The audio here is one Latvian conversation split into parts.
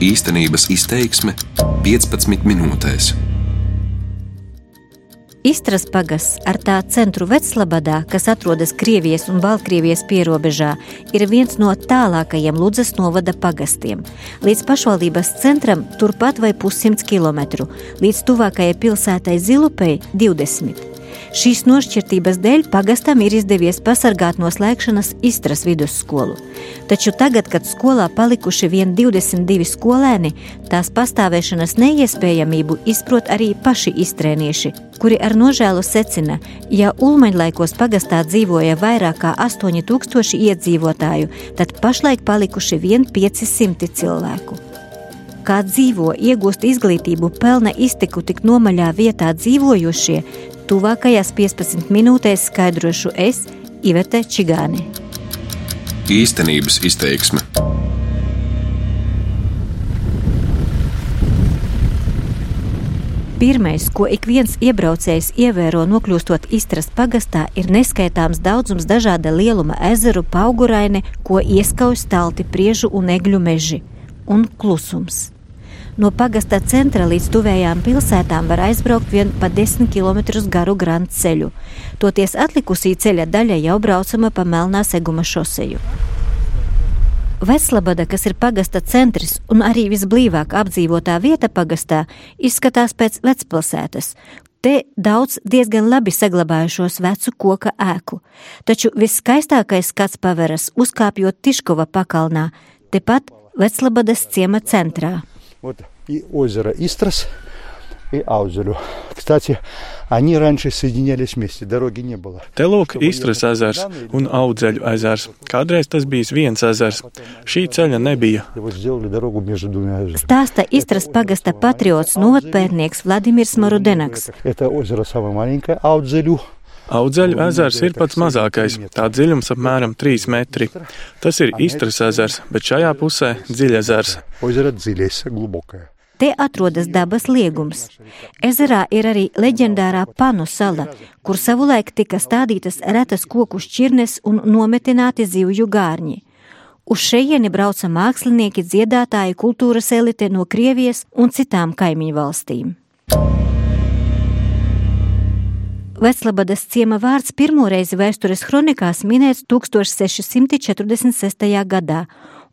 Īstenības izteiksme 15 minūtēs. Istras pagasts ar tā centru Veclabadā, kas atrodas Krievijas un Baltkrievijas pierobežā, ir viens no tālākajiem Ludzas novada pagastiem. Līdz pašvaldības centram turpat vai pussimts kilometru, līdz tuvākajai pilsētai Zilupei 20. Šīs nošķirtības dēļ pagastam ir izdevies pasargāt no slēgšanas Istras vidusskolu. Taču tagad, kad skolā palikuši vien 22 skolēni, tās pastāvēšanas neiespējamību izprot arī paši istrēnieši, kuri ar nožēlu secina, ja Ulmaņlaikos pagastā dzīvoja vairāk kā 8000 iedzīvotāju, tad pašlaik palikuši vien 500 cilvēku kā dzīvo, iegūst izglītību, pelna iztiku tik nomaļā vietā dzīvojošie, Tuvākajās 15 minūtēs skaidrošu es, Ivete Čigāne. Īstenības izteiksme. Pirmais, ko ik viens iebraucējs ievēro nokļūstot Istras pagastā, ir neskaitāms daudzums dažāda lieluma ezeru, pauguraini, ko ieskauj stalti priežu un egļu meži, un klusums. No pagasta centra līdz tuvējām pilsētām var aizbraukt vien pa 10 km garu grandu ceļu. Toties atlikusī ceļa daļa jau braucama pa Melnā seguma šoseju. Veslabada, kas ir pagasta centrs un arī visblīvāk apdzīvotā vieta pagastā, izskatās pēc vecpilsētas. Te daudz diezgan labi saglabājušos vecu koka ēku, taču viskaistākais skats paveras uzkāpjot Tiškova pakalnā, tepat Veclabadas ciema centrā. Вот и озеро Истрас, и Аузелю. Кстати, они раньше соединялись вместе, дороги не было. Te lūk, Istras ezers un Audzeļu ezers. Kādreiz tas bija viens ezers. Šī ceļa nebija. Stāsta Istras pagasta patriots novadpērnieks Vladimirs Marudenaks. Это озеро самое маленькое, Аудзелю. Audzeļu ezers ir pats mazākais, tā dziļums apmēram 3 metri. Tas ir Istras ezers, bet šajā pusē dziļezers. Te atrodas dabas liegums. Ezerā ir arī leģendārā Panu sala, kur savulaik tika stādītas retas koku šķirnes un nometināti zivju gārņi. Uz šejieni brauca mākslinieki, dziedātāji, kultūras elite no Krievijas un citām kaimiņu valstīm. Veslabadas ciema vārds pirmoreiz vēstures kronikās minēts 1646. gadā,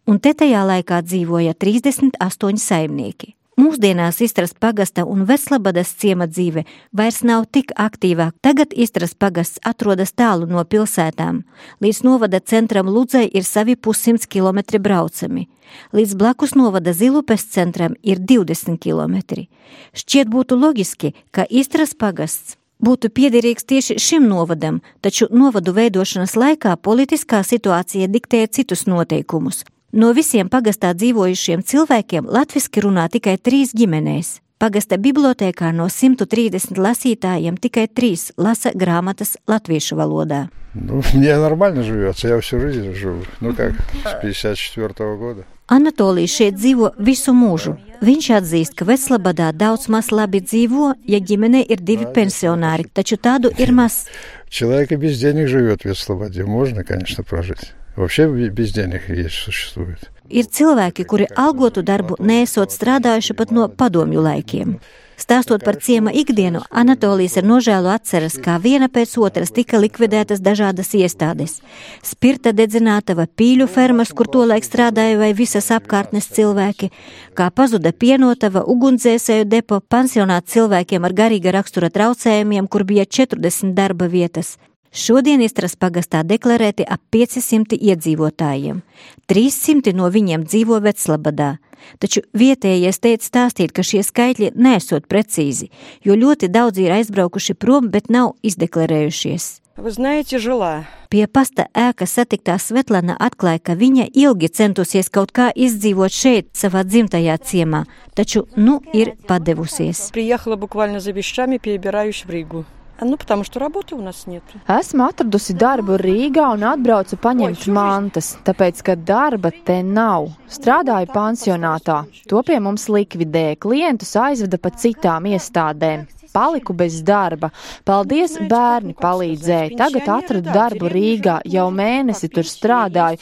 un te tajā laikā dzīvoja 38 saimnieki. Mūsdienās Istras pagasta un Veslabadas ciema dzīve vairs nav tik aktīvā. Tagad Istras pagasts atrodas tālu no pilsētām. Līdz novada centram Ludzai ir savi pussimts kilometri braucami. Līdz blakus novada Zilupes centram ir 20 km. Šķiet būtu loģiski, ka Istras pagasts būtu piederīgs tieši šim novadam, taču novadu veidošanas laikā politiskā situācija diktēja citus noteikumus. No visiem pagastā dzīvojušiem cilvēkiem latviski runā tikai trīs ģimenēs. Pagasta bibliotēkā no 130 lasītājiem tikai trīs lasa grāmatas latviešu valodā. Nu, мне нормально живется, я всю жизнь живу. Ну как, с 54 -го года. Anatolijs šeit dzīvo visu mūžu. Viņš atzīst, ka Veslabadā daudz maz labi dzīvo, ja ģimenē ir divi pensionāri, taču tādu ir maz. Человек и без денег живет в Веслободе. Можно, конечно, прожить. Вообще без денег есть существует. Ir cilvēki, kuri algotu darbu nesot strādājuši pat no padomju laikiem. Stāstot par ciema ikdienu, Anatolijas ar nožēlu atceras, kā viena pēc otras tika likvidētas dažādas iestādes. Spirta dedzinātava, pīļu fermas, kur tolaik strādāja vai visas apkārtnes cilvēki, kā pazuda pienotava, ugunsdzēsēju depo, pansionāts cilvēkiem ar garīga rakstura traucējumiem, kur bija 40 darba vietas. Šodien Istras pagastā deklarēti ap 500 iedzīvotājiem. 300 no viņiem dzīvo Veclabadā. Taču vietējie steidz stāstīt, ka šie skaitļi nesot precīzi, jo ļoti daudzi ir aizbraukuši prom, bet nav izdeklarējušies. Вы знаете, жила. Pie pasta ēkas satiktā Svetlana atklāja, ka viņa ilgi centusies kaut kā izdzīvot šeit, savā dzimtajā ciemā, taču nu ir padevusies. Приехала буквально за вещами, перебираюсь в Ригу. Nu, потому что работы у нас нет. Esmu atradusi darbu Rīgā un atbraucu paņemt mantas, tāpēc, ka darba te nav. Strādāju pansionātā. To pie mums likvidēja. Klientus aizveda pa citām iestādēm. paliku bez darba. Paldies, bērni palīdzēja. Tagad atradu darbu Rīgā, jau mēnesi tur strādāju.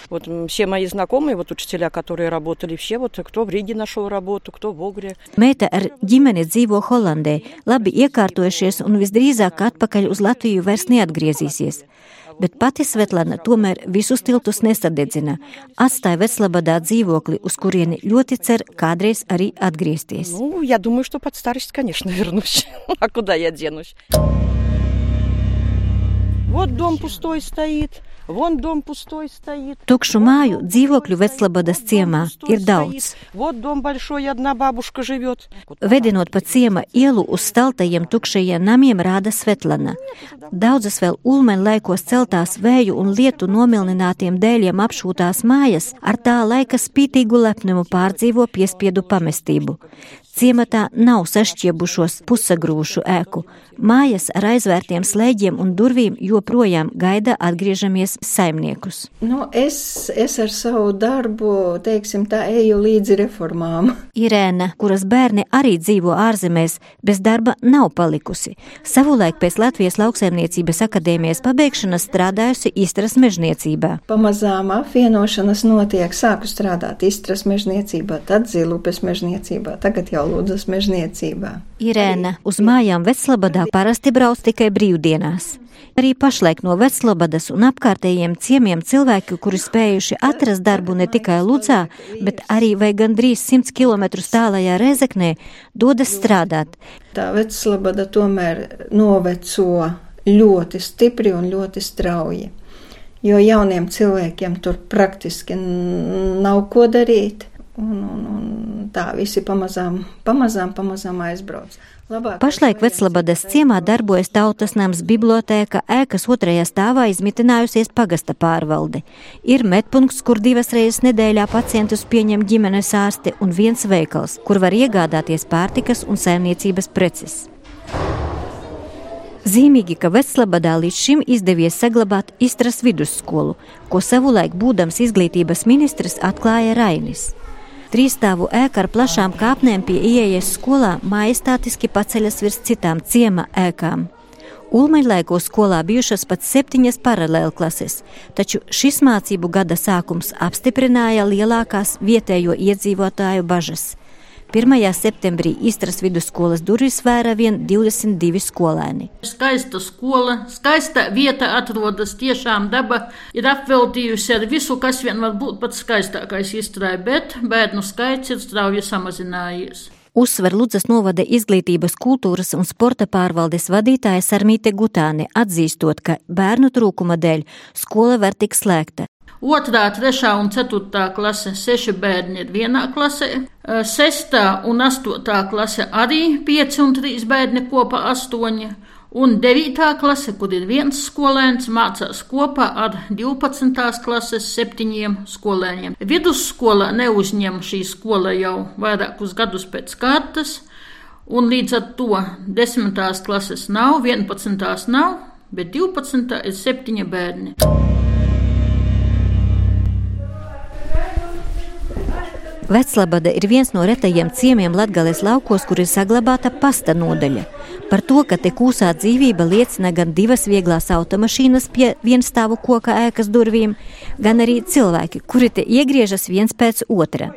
Meita ar ģimeni dzīvo Holandē, labi iekārtojušies un visdrīzāk atpakaļ uz Latviju vairs neatgriezīsies Bet pati Svetlana tomēr visus tiltus nesadedzina. Atstāja Veclabadā dzīvokli, uz kurieni ļoti cer kādreiz arī atgriezties. Ну, я думаю, что под старость, конечно, вернусь. А куда я денусь? Вот дом пустой стоит, вон дом пустой стоит. Tukšu māju dzīvokļu Veclabadas ciemā ir daudz. Вот дом большой, одна бабушка живет. Vedinot pa ciema ielu uz staltajiem tukšajiem namiem rāda Svetlana. Daudzas vēl ulmeņa laikos celtās vēju un lietu nomilninātiem dēļiem apšūtās mājas ar tā laika spītīgu lepnumu pārdzīvo piespiedu pamestību. Ciematā nav sašķiebušos pusagrūšu ēku. Mājas ar aizvērtiem slēģiem un durvīm joprojām gaida atgriežamies saimniekus. Nu, es, es ar savu darbu, teiksim, tā eju līdzi reformām. Irēna, kuras bērni arī dzīvo ārzemēs, bez darba nav palikusi. Savulaik pēc Latvijas lauksaimniecības akadēmijas pabeigšanas strādājusi Istras mežniecībā. Pamazām apvienošanas notiek, sāku strādāt Istras mežniecībā, tad Zilupes mežniecībā, tagad jau Lūdzas mežniecībā. Irēna uz mājām Veclabadā parasti brauc tikai brīvdienās. Arī pašlaik no Veclabadas un apkārtējiem ciemiem cilvēki, kuri spējuši atrast darbu ne tikai Ludzā, bet arī vai gandrīz 100 km tālajā Rezeknē, dodas strādāt. Tā Veclabada tomēr noveco ļoti stipri un ļoti strauji. Jo jauniem cilvēkiem tur praktiski nav ko darīt. Un, un, un tā visi pamazām, pamazām, pamazām aizbrauc. Labāk Pašlaik Veclabadas ciemā darbojas tautas nams bibliotēka, ēkas otrajā stāvā izmitinājusies pagasta pārvalde. Ir medpunkts, kur divas reizes nedēļā pacientus pieņem ģimenes ārsti un viens veikals, kur var iegādāties pārtikas un saimniecības preces. Zīmīgi, ka Veclabadā līdz šim izdevies saglabāt Istras vidusskolu, ko savulaik būdams izglītības ministrs atklāja Rainis. Trīsstāvu ēka ar plašām kāpnēm pie ieejas skolā majestātiski paceļas virs citām ciema ēkām. Ulmaņlaikos skolā bijušas pat septiņas paralēlklases, taču šis mācību gada sākums apstiprināja lielākās vietējo iedzīvotāju bažas. 1. septembrī Istras vidusskolas durvis vēra vien 22 skolēni. Skaista skola, skaista vieta atrodas tiešām daba ir apveltījusi ar visu, kas vien var būt pats skaistākais izstrādājums, bet bērnu skaits ir strauji samazinājies. Uzsver Ludzas novada izglītības, kultūras un sporta pārvaldes vadītāja Sarmīte Gutāne, atzīstot, ka bērnu trūkuma dēļ skola var tik slēgta. Otrā, trešā un ceturtā klase - seši bērni ir vienā klasē, sestā un astotā klase arī pieci un trīs bērni kopā astoņi. Un 9. klase, kur ir viens skolēns, mācās kopā ar 12. klases septiņiem skolēniem. Vidusskola neuzņem šī skola jau vairākus gadus pēc kārtas, un līdz ar to 10. klases nav, 11. nav, bet 12. ir septiņi bērni. Veclabada ir viens no retajiem ciemiem Latgales laukos, kur ir saglabāta pasta nodaļa. Par to, ka te kūsā dzīvība liecina gan divas vieglās automašīnas pie vienstāvu koka ēkas durvīm, gan arī cilvēki, kuri te iegriežas viens pēc otra.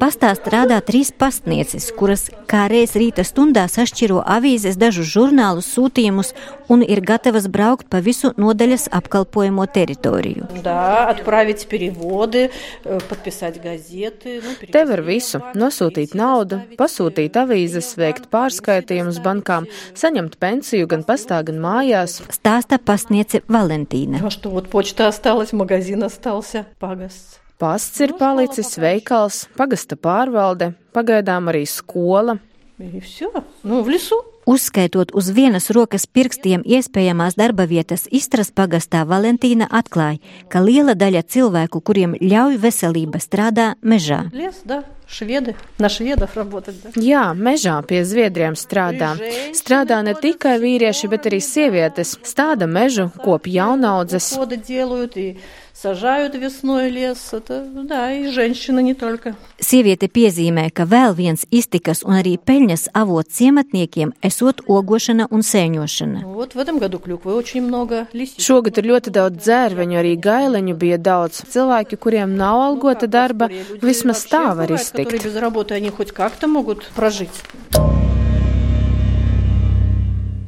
Pastā strādā trīs pastnieces, kuras kā reiz rīta stundā sašķiro avīzes, dažus žurnālus, sūtījumus un ir gatavas braukt pa visu nodaļas apkalpojamo teritoriju. Te var visu - nosūtīt naudu, pasūtīt avīzes, veikt pārskaitījumus bankām, saņemt pensiju gan pastā, gan mājās. Stāsta pastniece Valentīna. Pagas. что, вот почта осталась, магазин остался, погас. Pasts ir palicis, veikals, pagasta pārvalde, pagaidām arī skola. И все. Ну, в лесу. Uzskaitot uz vienas rokas pirkstiem iespējamās darba vietas Istras pagastā, Valentīna atklāja, ka liela daļa cilvēku, kuriem ļauj veselība, strādā mežā. Лес, да. Шведы. На шведов работать, да. Jā, mežā pie zviedriem strādā. Strādā ne tikai vīrieši, bet arī sievietes. Stāda mežu, kop jaunaudzes. Ходы делают и сажают весной лес. Это, да, и женщины не только. Sieviete piezīmē, ka vēl viens iztikas un arī peļņas avots ciematniekiem esot ogošana un sēņošana. Вот в этом году клюквы очень много. Лисичек. Šogad ir ļoti daudz dzērveņu, arī gaileņu bija daudz. Cilvēki, kuriem nav algota darba, vismaz tā var Бывает, которые iztikt. без работы, они хоть как-то могут прожить.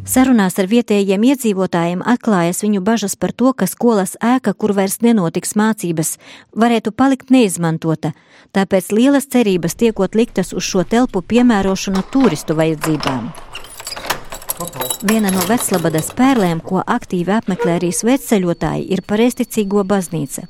Sarunās ar vietējiem iedzīvotājiem atklājas viņu bažas par to, ka skolas ēka, kur vairs nenotiks mācības, varētu palikt neizmantota, tāpēc lielas cerības tiekot liktas uz šo telpu piemērošanu turistu vajadzībām. Viena no Veclabadas pērlēm, ko aktīvi apmeklē arī sveceļotāji, ir pareizticīgo baznīca.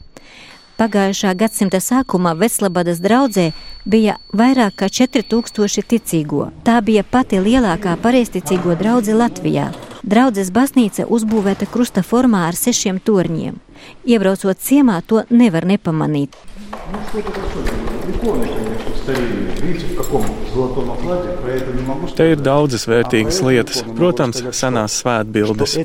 Pagājušā gadsimta sākumā Veslabadas draudzē bija vairāk kā 4000 ticīgo. Tā bija pati lielākā pareizticīgo draudze Latvijā. Draudzes baznīca uzbūvēta krusta formā ar sešiem torņiem. Iebraucot ciemā, to nevar nepamanīt. Nu, Te ir daudzas vērtīgas lietas. Protams, senās svētbildes.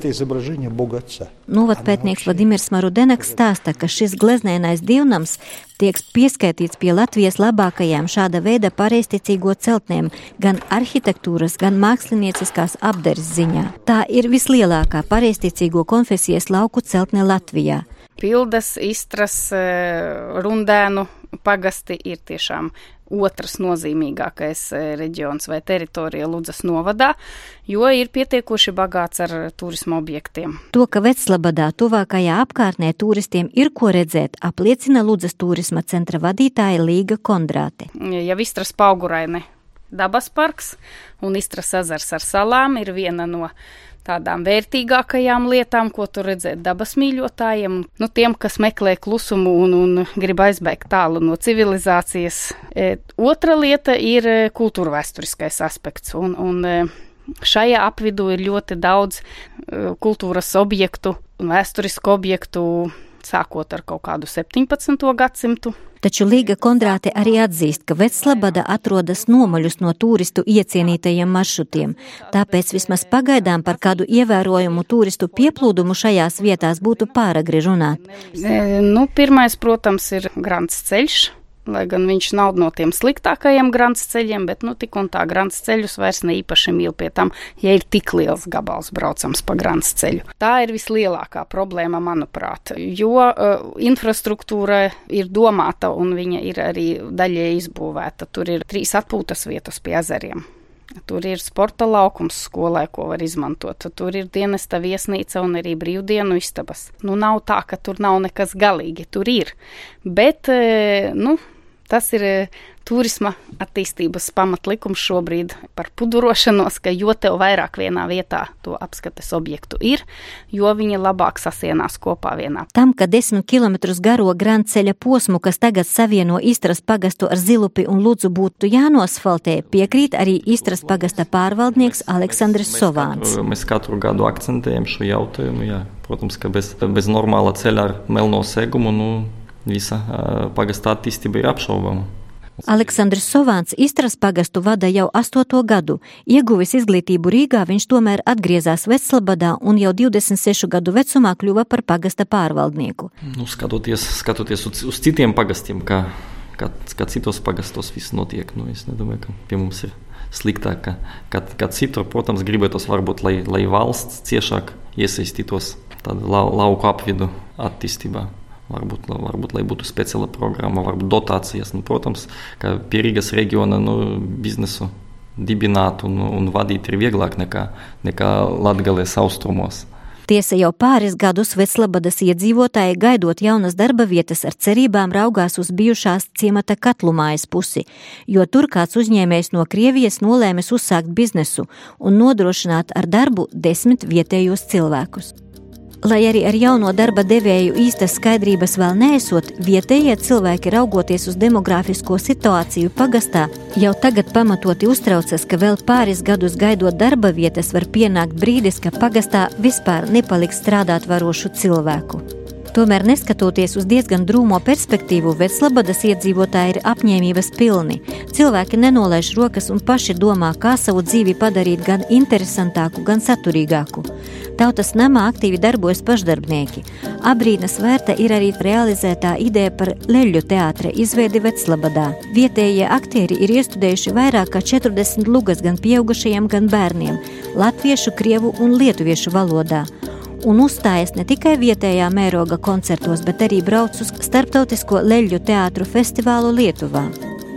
Novatpētnieks nu, Vladimirs Marudenaks stāsta, ka šis gleznēnais divnams tiek pieskaitīts pie Latvijas labākajām šāda veida pareizticīgo celtnēm, gan arhitektūras, gan mākslinieckās apdares ziņā. Tā ir vislielākā pareizticīgo konfesijas lauku celtne Latvijā. Pildas, istras, eh, rundēnu pagasti ir tiešām otrs nozīmīgākais eh, reģions vai teritorija Ludzas novadā, jo ir pietiekoši bagāts ar turismu objektiem. To, ka Veclabadā tuvākajā apkārtnē turistiem ir ko redzēt, apliecina Ludzas turisma centra vadītāja Līga Kondrāte. Ja Istras pauguraine dabas parks un Istras ezers ar salām ir viena no tādām vērtīgākajām lietām, ko tur redzēt dabas mīļotājiem, nu, tiem, kas meklē klusumu un, un grib aizbēgt tālu no civilizācijas. E, otra lieta ir e, kultūra vēsturiskais aspekts. Un, un, e, Šajā apvidū ir ļoti daudz e, kultūras objektu vēsturisku objektu, sākot ar kaut kādu 17. gadsimtu. Taču Līga Kondrāte arī atzīst, ka Veclabada atrodas nomaļus no turistu iecienītajiem maršrutiem, tāpēc vismaz pagaidām par kādu ievērojumu turistu pieplūdumu šajās vietās būtu pāragri runāt. Nu, pirmais, protams, ir grants ceļš. Lai gan viņš nav no tiem sliktākajiem grants ceļiem, bet nu tik un tā grants ceļus vairs ne īpaši mīl pie tam, ja ir tik liels gabals braucams pa grants ceļu. Tā ir vislielākā problēma, manuprāt, jo uh, infrastruktūra ir domāta un viņa ir arī daļai izbūvēta. Tur ir trīs atpūtas vietas pie ezeriem. Tur ir sporta laukums skolai, ko var izmantot. Tur ir dienesta viesnīca un arī brīvdienu istabas. Nu, nav tā, ka tur nav nekas galīgi. Tur ir. Bet, eh, nu, tas ir eh, turisma attīstības pamatlikums šobrīd par pudurošanos, ka jo vairāk vienā vietā to apskates objektu ir, jo viņi labāk sasienās kopā vienā. Tam, ka desmit km garo grandceļa posmu, kas tagad savieno Istras pagastu ar Zilupi un Ludzu būtu jānosfaltē, piekrīt arī Istras pagasta pārvaldnieks Aleksandrs Sovāns. Mēs katru gadu akcentējam šo jautājumu. Jā. Protams, ka bez, bez normāla ceļa ar melno segumu nu, visa pagasta attīstība ir apšaubāma. Aleksandrs Sovāns Istras pagastu vada jau astoto gadu. Ieguvis izglītību Rīgā, viņš tomēr atgriezās Veclabadā un jau 26 gadu vecumā kļuva par pagasta pārvaldnieku. Nu, skatoties, skatoties uz, uz citiem pagastiem, kā, kā, kā citos pagastos viss notiek, nu, es nedomāju, ka pie mums ir sliktāk, kā, kā, kā citur. Protams, gribētos varbūt, lai, lai valsts ciešāk iesaistītos tādu lau, lauku apvidu attīstībā. Varbūt, varbūt, lai būtu speciāla programma, varbūt dotācijas. Nu, protams, ka pie Rīgas reģiona nu, biznesu dibināt un, un vadīt ir vieglāk nekā, nekā Latgales austrumos. Tiesa jau pāris gadus Veclabadas iedzīvotāji gaidot jaunas darba vietas ar cerībām raugās uz bijušās ciemata katlumājas pusi, jo tur kāds uzņēmējs no Krievijas nolēmis uzsākt biznesu un nodrošināt ar darbu desmit vietējos cilvēkus. Lai arī ar jauno darba devēju īstas skaidrības vēl neesot, vietējie cilvēki raugoties uz demogrāfisko situāciju pagastā, jau tagad pamatoti uztraucas, ka vēl pāris gadus gaidot darba vietas var pienākt brīdis, ka pagastā vispār nepaliks strādāt varošu cilvēku. Tomēr, neskatoties uz diezgan drūmo perspektīvu, Veclabadas iedzīvotāji ir apņēmības pilni. Cilvēki nenolaiž rokas un paši domā, kā savu dzīvi padarīt gan interesantāku, gan saturīgāku. Tautas namā aktīvi darbojas pašdarbnieki. Abrīnas vērta ir arī realizētā ideja par leļu teātra izveidi Veclabadā. Vietējie aktieri ir iestudējuši vairāk kā 40 lugas gan pieaugušajiem, gan bērniem - latviešu, krievu un lietuviešu valodā un uzstājas ne tikai vietējā mēroga koncertos, bet arī brauc uz starptautisko leļu teātru festivālu Lietuvā.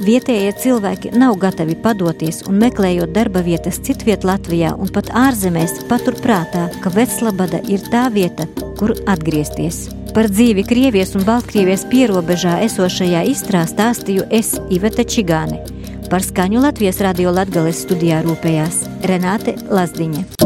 Vietējie cilvēki nav gatavi padoties un meklējot darba vietas citviet Latvijā un pat ārzemēs paturprātā, ka Veclabada ir tā vieta, kur atgriezties. Par dzīvi Krievijas un Baltkrievijas pierobežā esošajā izstrā stāstīju es Iveta Čigāne. Par skaņu Latvijas radio Latgales studijā rūpējās Renāte Lazdiņa.